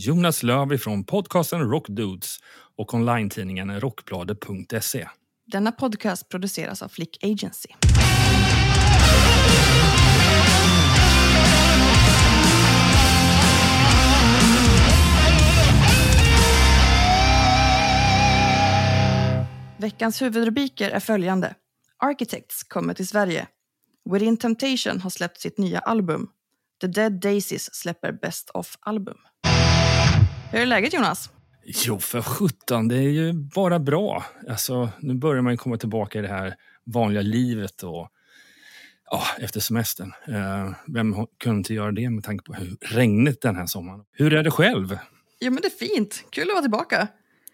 Jonas Löv från podcasten Rockdudes och online-tidningen rockbladet.se. Denna podcast produceras av Flick Agency. Veckans huvudrubriker är följande. Architects kommer till Sverige. Within Temptation har släppt sitt nya album. The Dead Daisies släpper Best of-album. Hur är läget Jonas? Jo, för sjutton, det är ju bara bra. Alltså, nu börjar man komma tillbaka i det här vanliga livet och ja, efter semestern. Eh, vem kunde inte göra det med tanke på hur regnigt den här sommaren? Hur är det själv? Jo men det är fint. Kul att vara tillbaka.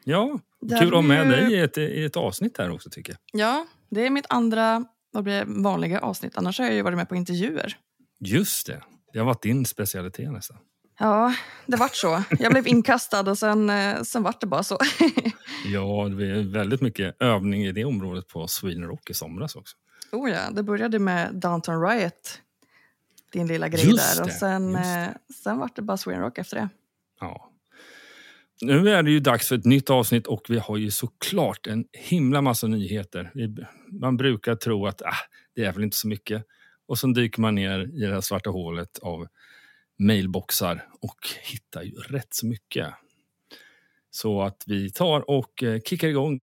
Ja, Det kul att ha med ju- dig i ett, i ett avsnitt här också tycker jag. Ja, det är mitt andra vad blir vanliga avsnitt. Annars har jag ju varit med på intervjuer. Just det, det har varit din specialitet nästan. Ja, det vart så. Jag blev inkastad och sen, eh, sen vart det bara så. Ja, det är väldigt mycket övning i det området på Sweden Rock i somras också. oh ja, det började med Downton Riot. Din lilla grej Just där. Och det, sen, just eh, sen vart det bara Sweden Rock efter det. Ja. Nu är det ju dags för ett nytt avsnitt och vi har ju såklart en himla massa nyheter. Man brukar tro att ah, det är väl inte så mycket. Och så dyker man ner i det här svarta hålet av mailboxar och hittar ju rätt så mycket. Så att vi tar och eh, kickar igång.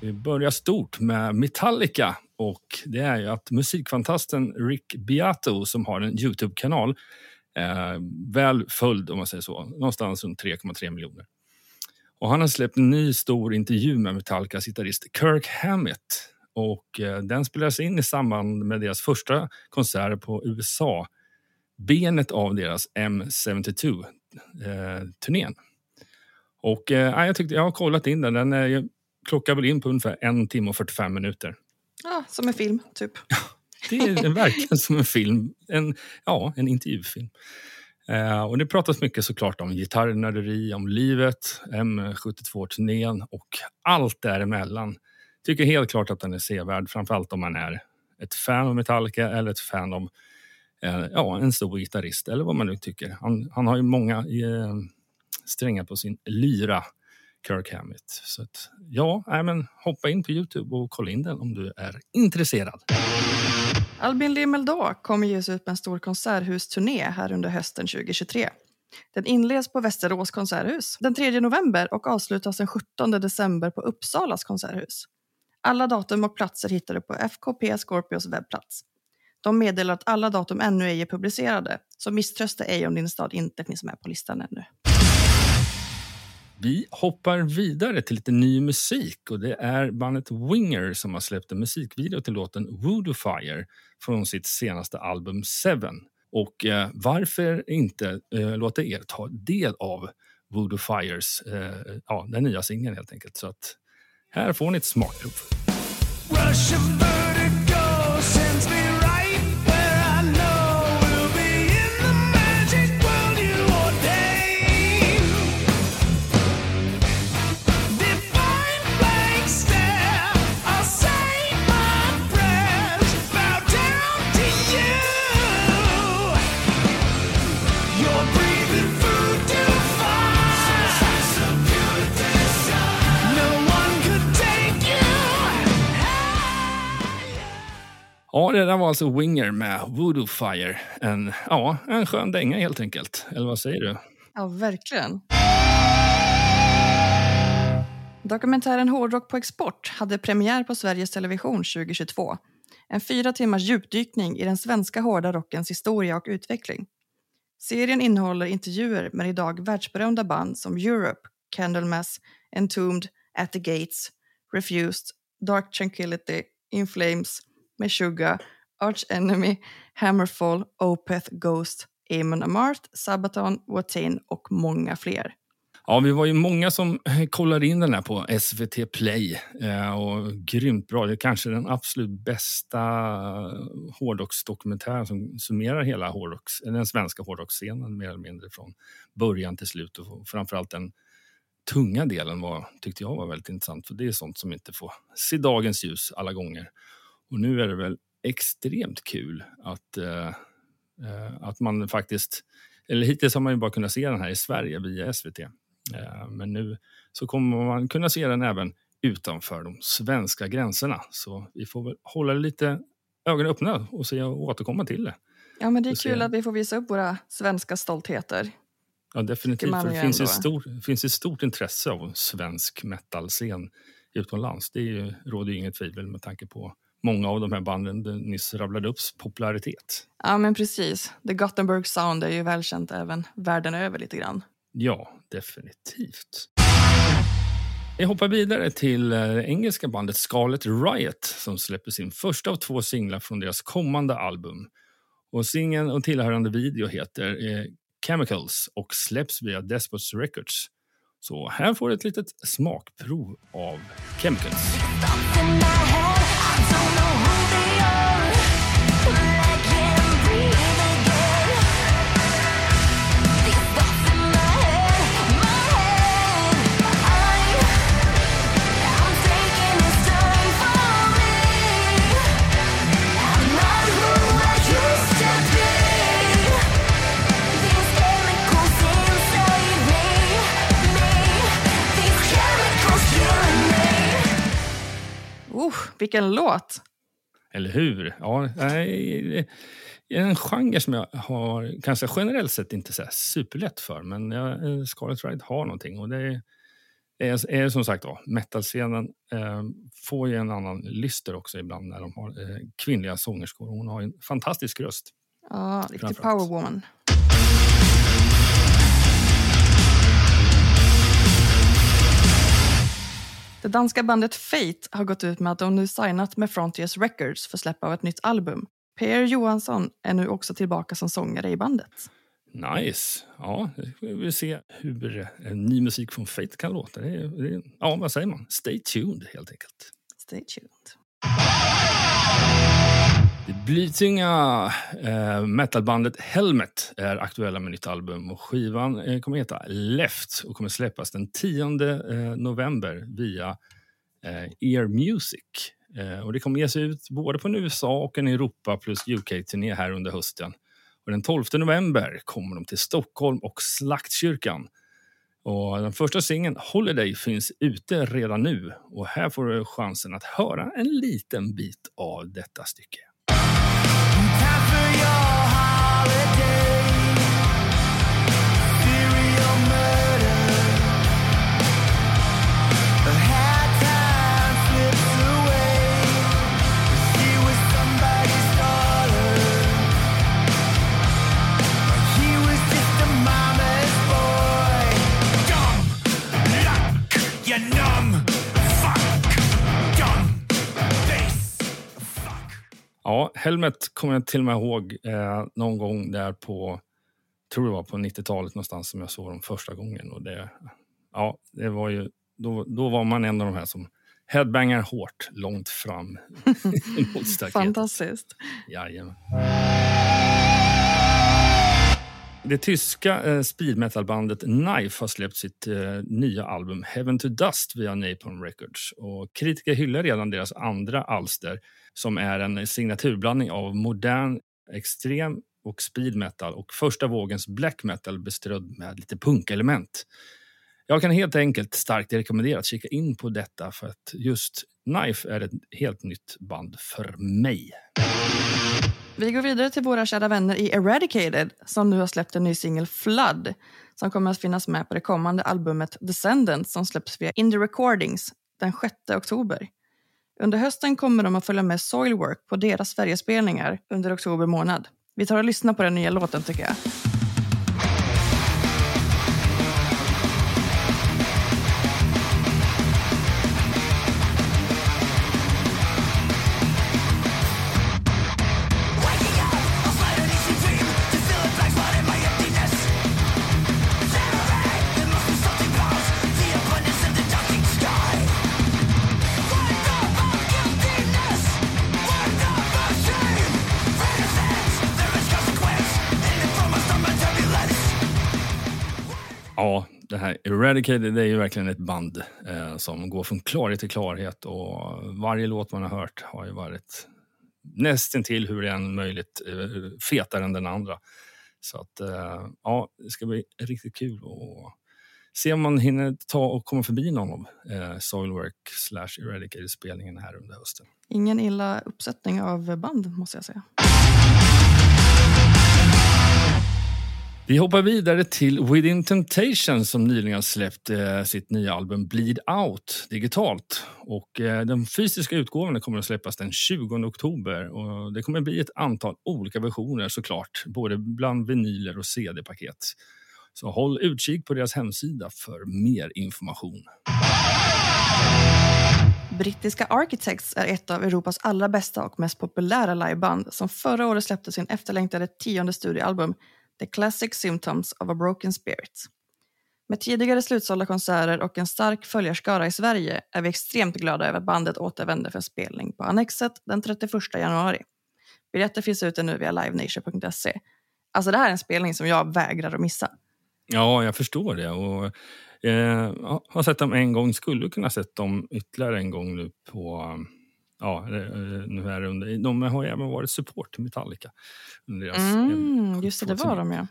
Vi börjar stort med Metallica och det är ju att musikfantasten Rick Beato som har en Youtube-kanal eh, väl följd om man säger så, någonstans runt 3,3 miljoner. Och han har släppt en ny stor intervju med Metallicas gitarrist Kirk Hammett och eh, den spelades in i samband med deras första konsert på USA benet av deras M72-turnén. och eh, jag, tyckte, jag har kollat in den, den eh, klockar väl in på ungefär en timme och 45 minuter. Ja, som en film, typ. Det är verkligen som en film, en, ja, en intervjufilm. Eh, och det pratas mycket såklart om gitarrnörderi, om livet, M72-turnén och allt däremellan. Tycker helt klart att den är sevärd, framförallt om man är ett fan av Metallica eller ett fan av eh, ja, en stor gitarrist eller vad man nu tycker. Han, han har ju många eh, strängar på sin lyra, Kirk Hammett. Så att, ja, äh, men hoppa in på Youtube och kolla in den om du är intresserad. Albin Limeldå kommer ge sig ut med en stor konserthusturné här under hösten 2023. Den inleds på Västerås konserthus den 3 november och avslutas den 17 december på Uppsalas konserthus. Alla datum och platser hittar du på FKP Scorpios webbplats. De meddelar att alla datum ännu ej är publicerade, så misströsta ej om din stad inte finns med på listan ännu. Vi hoppar vidare till lite ny musik och det är bandet Winger som har släppt en musikvideo till låten Voodoo Fire från sitt senaste album Seven. Och eh, varför inte eh, låta er ta del av Voodoo Fires, eh, ja, den nya singeln helt enkelt. Så att här får ni ett smakprov. Ja, det där var alltså Winger med Voodoo Fire. En, ja, en skön dänga helt enkelt. Eller vad säger du? Ja, verkligen. Dokumentären Hårdrock på export hade premiär på Sveriges Television 2022. En fyra timmars djupdykning i den svenska hårda rockens historia och utveckling. Serien innehåller intervjuer med idag världsberömda band som Europe, Candlemass, Entombed, At the Gates, Refused, Dark Tranquillity, In Flames, Meshuggah, Arch Enemy, Hammerfall, Opeth, Ghost, Amon Amarth, Sabaton, Watain och många fler. Ja, vi var ju många som kollade in den här på SVT Play. Eh, och Grymt bra. Det är kanske den absolut bästa eh, hårdrocksdokumentären som summerar hela hårdrocks, den svenska hårdrocksscenen mer eller mindre från början till slut. Och framförallt den tunga delen var, tyckte jag var väldigt intressant. För det är sånt som inte får se dagens ljus alla gånger. Och nu är det väl extremt kul att, eh, eh, att man faktiskt... Eller hittills har man ju bara kunnat se den här i Sverige via SVT. Eh, men nu så kommer man kunna se den även utanför de svenska gränserna. Så vi får väl hålla lite ögonen öppna och se och återkomma till det. Ja, men det är kul att vi får visa upp våra svenska stoltheter. Ja, definitivt. För det finns, ändå. ett stort, finns ett stort intresse av svensk metalscen utomlands. Det är ju, råder ju inget tvivel med tanke på många av de här banden du nyss rabblade upps popularitet. Ja, men precis. The Gothenburg Sound är ju välkänt även världen över lite grann. Ja, definitivt. Vi hoppar vidare till eh, engelska bandet Scarlet Riot som släpper sin första av två singlar från deras kommande album. Och Singeln och tillhörande video heter eh, Chemicals och släpps via Despots Records. Så här får du ett litet smakprov av Chemicals. I don't know vilken låt! Eller hur? Ja, nej, det är en genre som jag har kanske generellt sett inte så superlätt för. Men jag, eh, Scarlet Riot har någonting. Och det är, är, är som sagt metalscenen eh, får ju en annan lyster också ibland när de har eh, kvinnliga sångerskor. Hon har en fantastisk röst. Ja, riktig powerwoman. Det danska bandet Fate har gått ut med att de nu signat med Frontiers Records för släpp av ett nytt album. Per Johansson är nu också tillbaka som sångare i bandet. Nice. Ja, vi vill se hur eh, ny musik från Fate kan låta. Det är, det är, ja, vad säger man? Stay tuned helt enkelt. Stay tuned. Det blytunga eh, metalbandet Helmet är aktuella med nytt album och skivan eh, kommer heta Left och kommer släppas den 10 eh, november via eh, Ear Music. Eh, och det kommer ges ut både på en USA och en Europa plus UK-turné här under hösten. Och den 12 november kommer de till Stockholm och Slaktkyrkan. Och den första singeln, Holiday, finns ute redan nu. Och här får du chansen att höra en liten bit av detta stycke. your Ja, Helmet kommer jag till och med ihåg eh, någon gång där på, tror det var på 90-talet någonstans som jag såg dem första gången. Och det, ja, det var ju, då, då var man en av de här som headbangar hårt långt fram mot staketet. Fantastiskt. Jajamän. Det tyska eh, speed metal-bandet Knife har släppt sitt eh, nya album Heaven to Dust via Napalm Records. Och kritiker hyllar redan deras andra alster som är en signaturblandning av modern, extrem och speed metal och första vågens black metal beströdd med lite punkelement. Jag kan helt enkelt starkt rekommendera att kika in på detta för att just Knife är ett helt nytt band för mig. Vi går vidare till våra kära vänner i Eradicated som nu har släppt en ny singel Flood som kommer att finnas med på det kommande albumet Descendants som släpps via Indie Recordings den 6 oktober. Under hösten kommer de att följa med Soilwork på deras Sverigespelningar under oktober månad. Vi tar och lyssnar på den nya låten tycker jag. Eradicated det är ju verkligen ett band eh, som går från klarhet till klarhet och varje låt man har hört har ju varit nästintill hur det än möjligt eh, fetare än den andra. Så att eh, ja, det ska bli riktigt kul att se om man hinner ta och komma förbi någon av eh, Soilwork slash Eradicated spelningen här under hösten. Ingen illa uppsättning av band måste jag säga. Vi hoppar vidare till Within Temptation som nyligen har släppt eh, sitt nya album Bleed Out digitalt. Och, eh, den fysiska utgåvan kommer att släppas den 20 oktober. Och det kommer att bli ett antal olika versioner såklart, både bland vinyler och CD-paket. Så håll utkik på deras hemsida för mer information. Brittiska Architects är ett av Europas allra bästa och mest populära liveband som förra året släppte sin efterlängtade tionde studioalbum The Classic Symptoms of a Broken Spirit. Med tidigare slutsålda konserter och en stark följarskara i Sverige är vi extremt glada över att bandet återvänder för spelning på Annexet den 31 januari. Biljetter finns ute nu via livenation.se. Alltså det här är en spelning som jag vägrar att missa. Ja, jag förstår det. Och, eh, jag har sett dem en gång, skulle kunna sett dem ytterligare en gång nu på... Ja, eh, nu är det under, de har även varit support till Metallica. Under deras, Mm, eh, just det, det var de ja.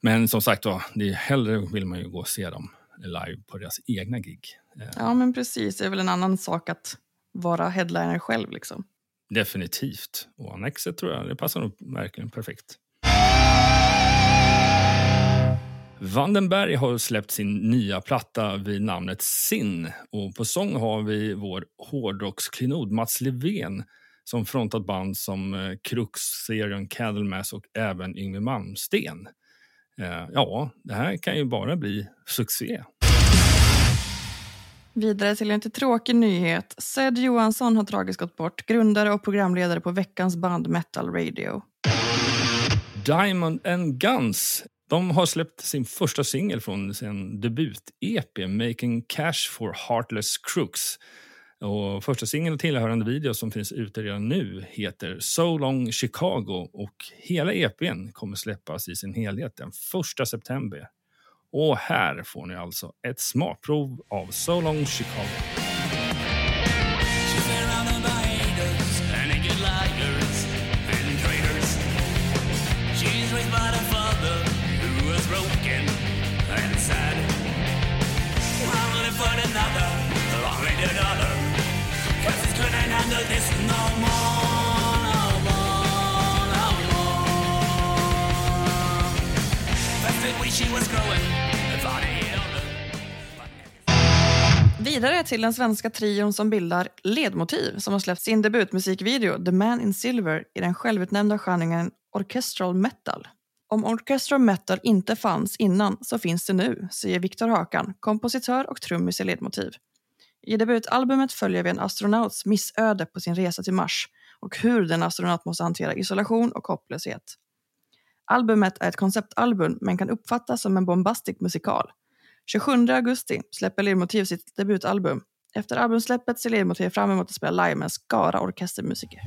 Men som sagt, då, det är, hellre vill man ju gå och se dem live på deras egna gig. Eh, Ja men precis, det är väl en annan sak att vara headliner själv liksom. Definitivt. Och Annexet tror jag, det passar nog verkligen perfekt. Vandenberg har släppt sin nya platta vid namnet Sin. Och på sång har vi vår hårdrocksklinod Mats Levén som frontat band som eh, Krux-serien Candlemass och även Yngwie Malmsteen. Eh, ja, det här kan ju bara bli succé. Vidare till en lite tråkig nyhet. Zed Johansson har tragiskt gått bort, grundare och programledare på veckans band Metal Radio. Diamond and Guns de har släppt sin första singel från sin debut-EP Making Cash for Heartless Crooks. Och första singeln och tillhörande video som finns ute redan nu heter So Long Chicago och hela EPn kommer släppas i sin helhet den 1 september. Och här får ni alltså ett smakprov av So Long Chicago. Sad. I'm looking for another, long-legged daughter. Cause it's couldn't handle this no more, no more, no more. That's the she was growing. The body. Vidare till den svenska trion som bildar Ledmotiv som har släppt sin debutmusikvideo The Man in Silver i den självutnämnda genren Orchestral Metal. Om Orchestra Metal inte fanns innan så finns det nu, säger Viktor Hakan, kompositör och trummis i Ledmotiv. I debutalbumet följer vi en astronauts missöde på sin resa till Mars och hur den astronaut måste hantera isolation och hopplöshet. Albumet är ett konceptalbum men kan uppfattas som en bombastisk musikal. 27 augusti släpper Ledmotiv sitt debutalbum. Efter albumsläppet ser Ledmotiv fram emot att spela live med en skara orkestermusiker.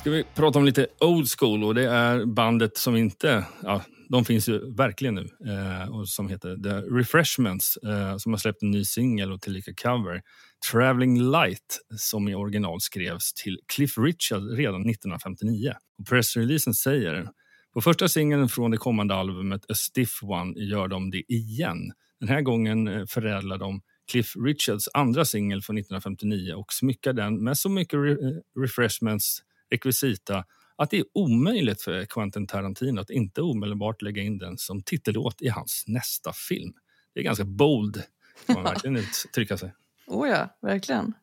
Ska vi prata om lite old school och det är bandet som inte, ja, de finns ju verkligen nu, eh, och som heter The Refreshments eh, som har släppt en ny singel och tillika cover. Traveling Light som i original skrevs till Cliff Richard redan 1959. Och pressreleasen säger på första singeln från det kommande albumet A Stiff One gör de det igen. Den här gången eh, förädlar de Cliff Richards andra singel från 1959 och smyckar den med så mycket re eh, refreshments rekvisita att det är omöjligt för Quentin Tarantino att inte omedelbart lägga in den som titellåt i hans nästa film. Det är ganska bold, kan man verkligen uttrycka sig. Oh ja, verkligen.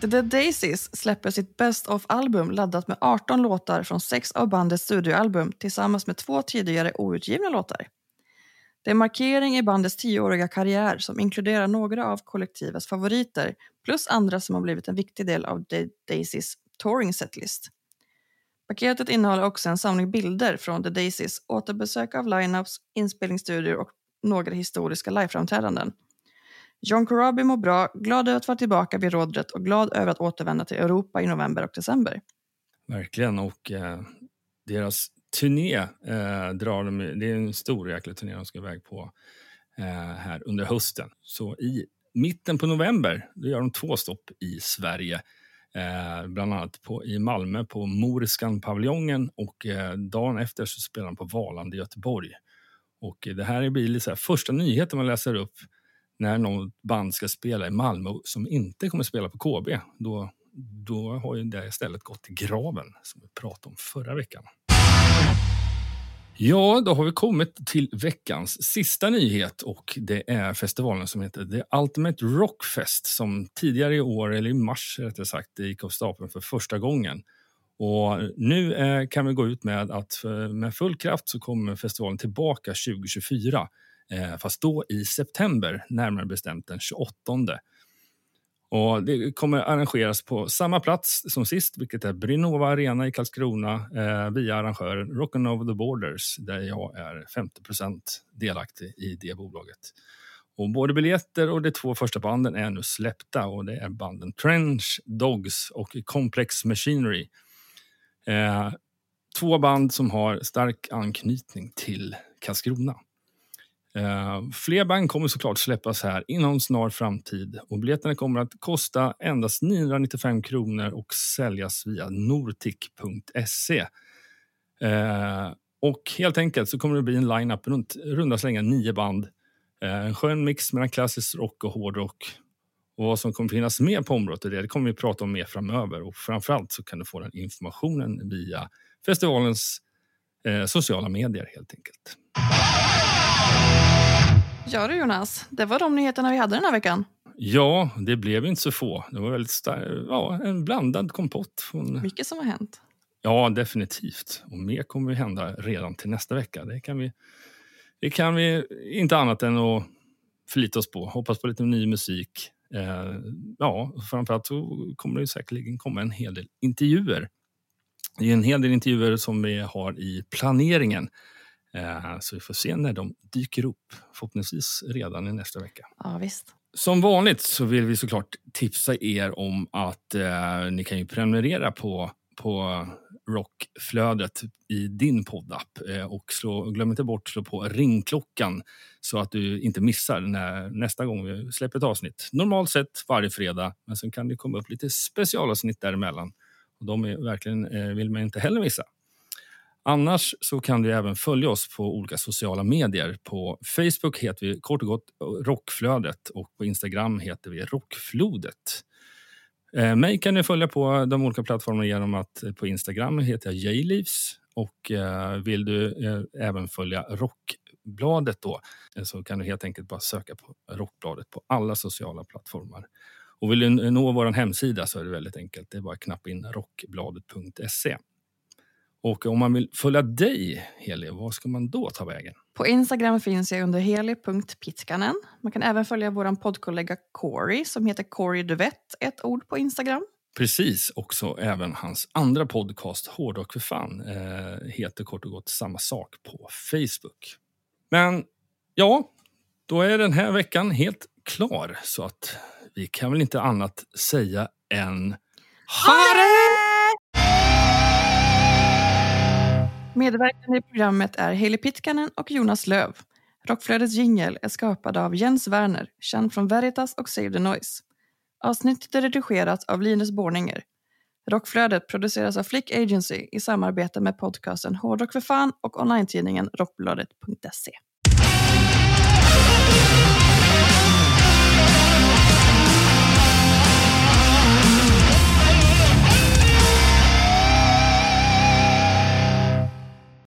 The Dead Daisies släpper sitt Best of-album laddat med 18 låtar från sex av bandets studioalbum tillsammans med två tidigare outgivna låtar. Det är en markering i bandets tioåriga karriär som inkluderar några av kollektivets favoriter plus andra som har blivit en viktig del av The Daisys touring setlist. Paketet innehåller också en samling bilder från The Daisys, återbesök av lineups, inspelningsstudior och några historiska liveframträdanden. John Corabi mår bra, glad över att vara tillbaka vid rodret och glad över att återvända till Europa i november och december. Verkligen. Och eh, deras turné eh, drar de, det är en stor jäkla turné de ska iväg på eh, här under hösten. Så i mitten på november då gör de två stopp i Sverige. Eh, bland annat på, i Malmö på Moriskan-paviljongen och eh, dagen efter så spelar de på Valand i Göteborg. Och det här blir lite så här, första nyheten man läser upp när något band ska spela i Malmö som inte kommer spela på KB. Då, då har ju det istället gått i graven, som vi pratade om förra veckan. Ja, då har vi kommit till veckans sista nyhet och det är festivalen som heter The Ultimate Rockfest som tidigare i år, eller i mars rättare sagt, gick av stapeln för första gången. Och nu eh, kan vi gå ut med att eh, med full kraft så kommer festivalen tillbaka 2024. Eh, fast då i september, närmare bestämt den 28. Och det kommer arrangeras på samma plats som sist, vilket är Brynova Arena i Karlskrona eh, via arrangören Rock'n Over the Borders, där jag är 50% delaktig i det bolaget. Och både biljetter och de två första banden är nu släppta och det är banden Trench Dogs och Complex Machinery. Eh, två band som har stark anknytning till Karlskrona. Eh, fler band kommer såklart släppas här inom snar framtid och biljetterna kommer att kosta endast 995 kronor och säljas via nortic.se. Eh, och helt enkelt så kommer det bli en line-up runt runda slängar nio band. Eh, en skön mix mellan klassisk rock och hårdrock. Och vad som kommer finnas med på området det, det kommer vi prata om mer framöver. Och framförallt så kan du få den informationen via festivalens eh, sociala medier helt enkelt. Ja du Jonas, det var de nyheterna vi hade den här veckan. Ja, det blev inte så få. Det var väldigt ja, en blandad kompott. Från... Mycket som har hänt. Ja, definitivt. Och mer kommer att hända redan till nästa vecka. Det kan vi, det kan vi inte annat än att förlita oss på. Hoppas på lite ny musik. Eh, ja, framförallt så kommer det säkerligen komma en hel del intervjuer. Det är en hel del intervjuer som vi har i planeringen. Eh, så vi får se när de dyker upp. Förhoppningsvis redan i nästa vecka. Ja visst. Som vanligt så vill vi såklart tipsa er om att eh, ni kan ju prenumerera på, på Rockflödet i din poddapp. Eh, och slå, glöm inte bort att slå på ringklockan så att du inte missar när, nästa gång vi släpper ett avsnitt. Normalt sett varje fredag, men sen kan det komma upp lite specialavsnitt däremellan. Och de är verkligen, eh, vill man inte heller missa. Annars så kan du även följa oss på olika sociala medier. På Facebook heter vi kort och gott Rockflödet och på Instagram heter vi Rockflodet. Eh, mig kan ni följa på de olika plattformarna genom att eh, på Instagram heter jag Jleaves och eh, vill du eh, även följa Rockbladet då eh, så kan du helt enkelt bara söka på Rockbladet på alla sociala plattformar. Och vill du nå vår hemsida så är det väldigt enkelt. Det är bara att knappa in rockbladet.se. Och om man vill följa dig, Heli, var ska man då ta vägen? På Instagram finns jag under heli.pitkanen. Man kan även följa vår poddkollega Corey som heter Corey Duvett, ett ord på Instagram. Precis, också även hans andra podcast Hårdrock för fan eh, heter kort och gott samma sak på Facebook. Men ja, då är den här veckan helt klar så att vi kan väl inte annat säga än ha det! Medverkande i programmet är Hailey Pitkanen och Jonas Löv. Rockflödets jingel är skapad av Jens Werner, känd från Veritas och Save the Noise. Avsnittet är redigerat av Linus Borninger. Rockflödet produceras av Flick Agency i samarbete med podcasten Hårdrock för fan och online-tidningen Rockbladet.se.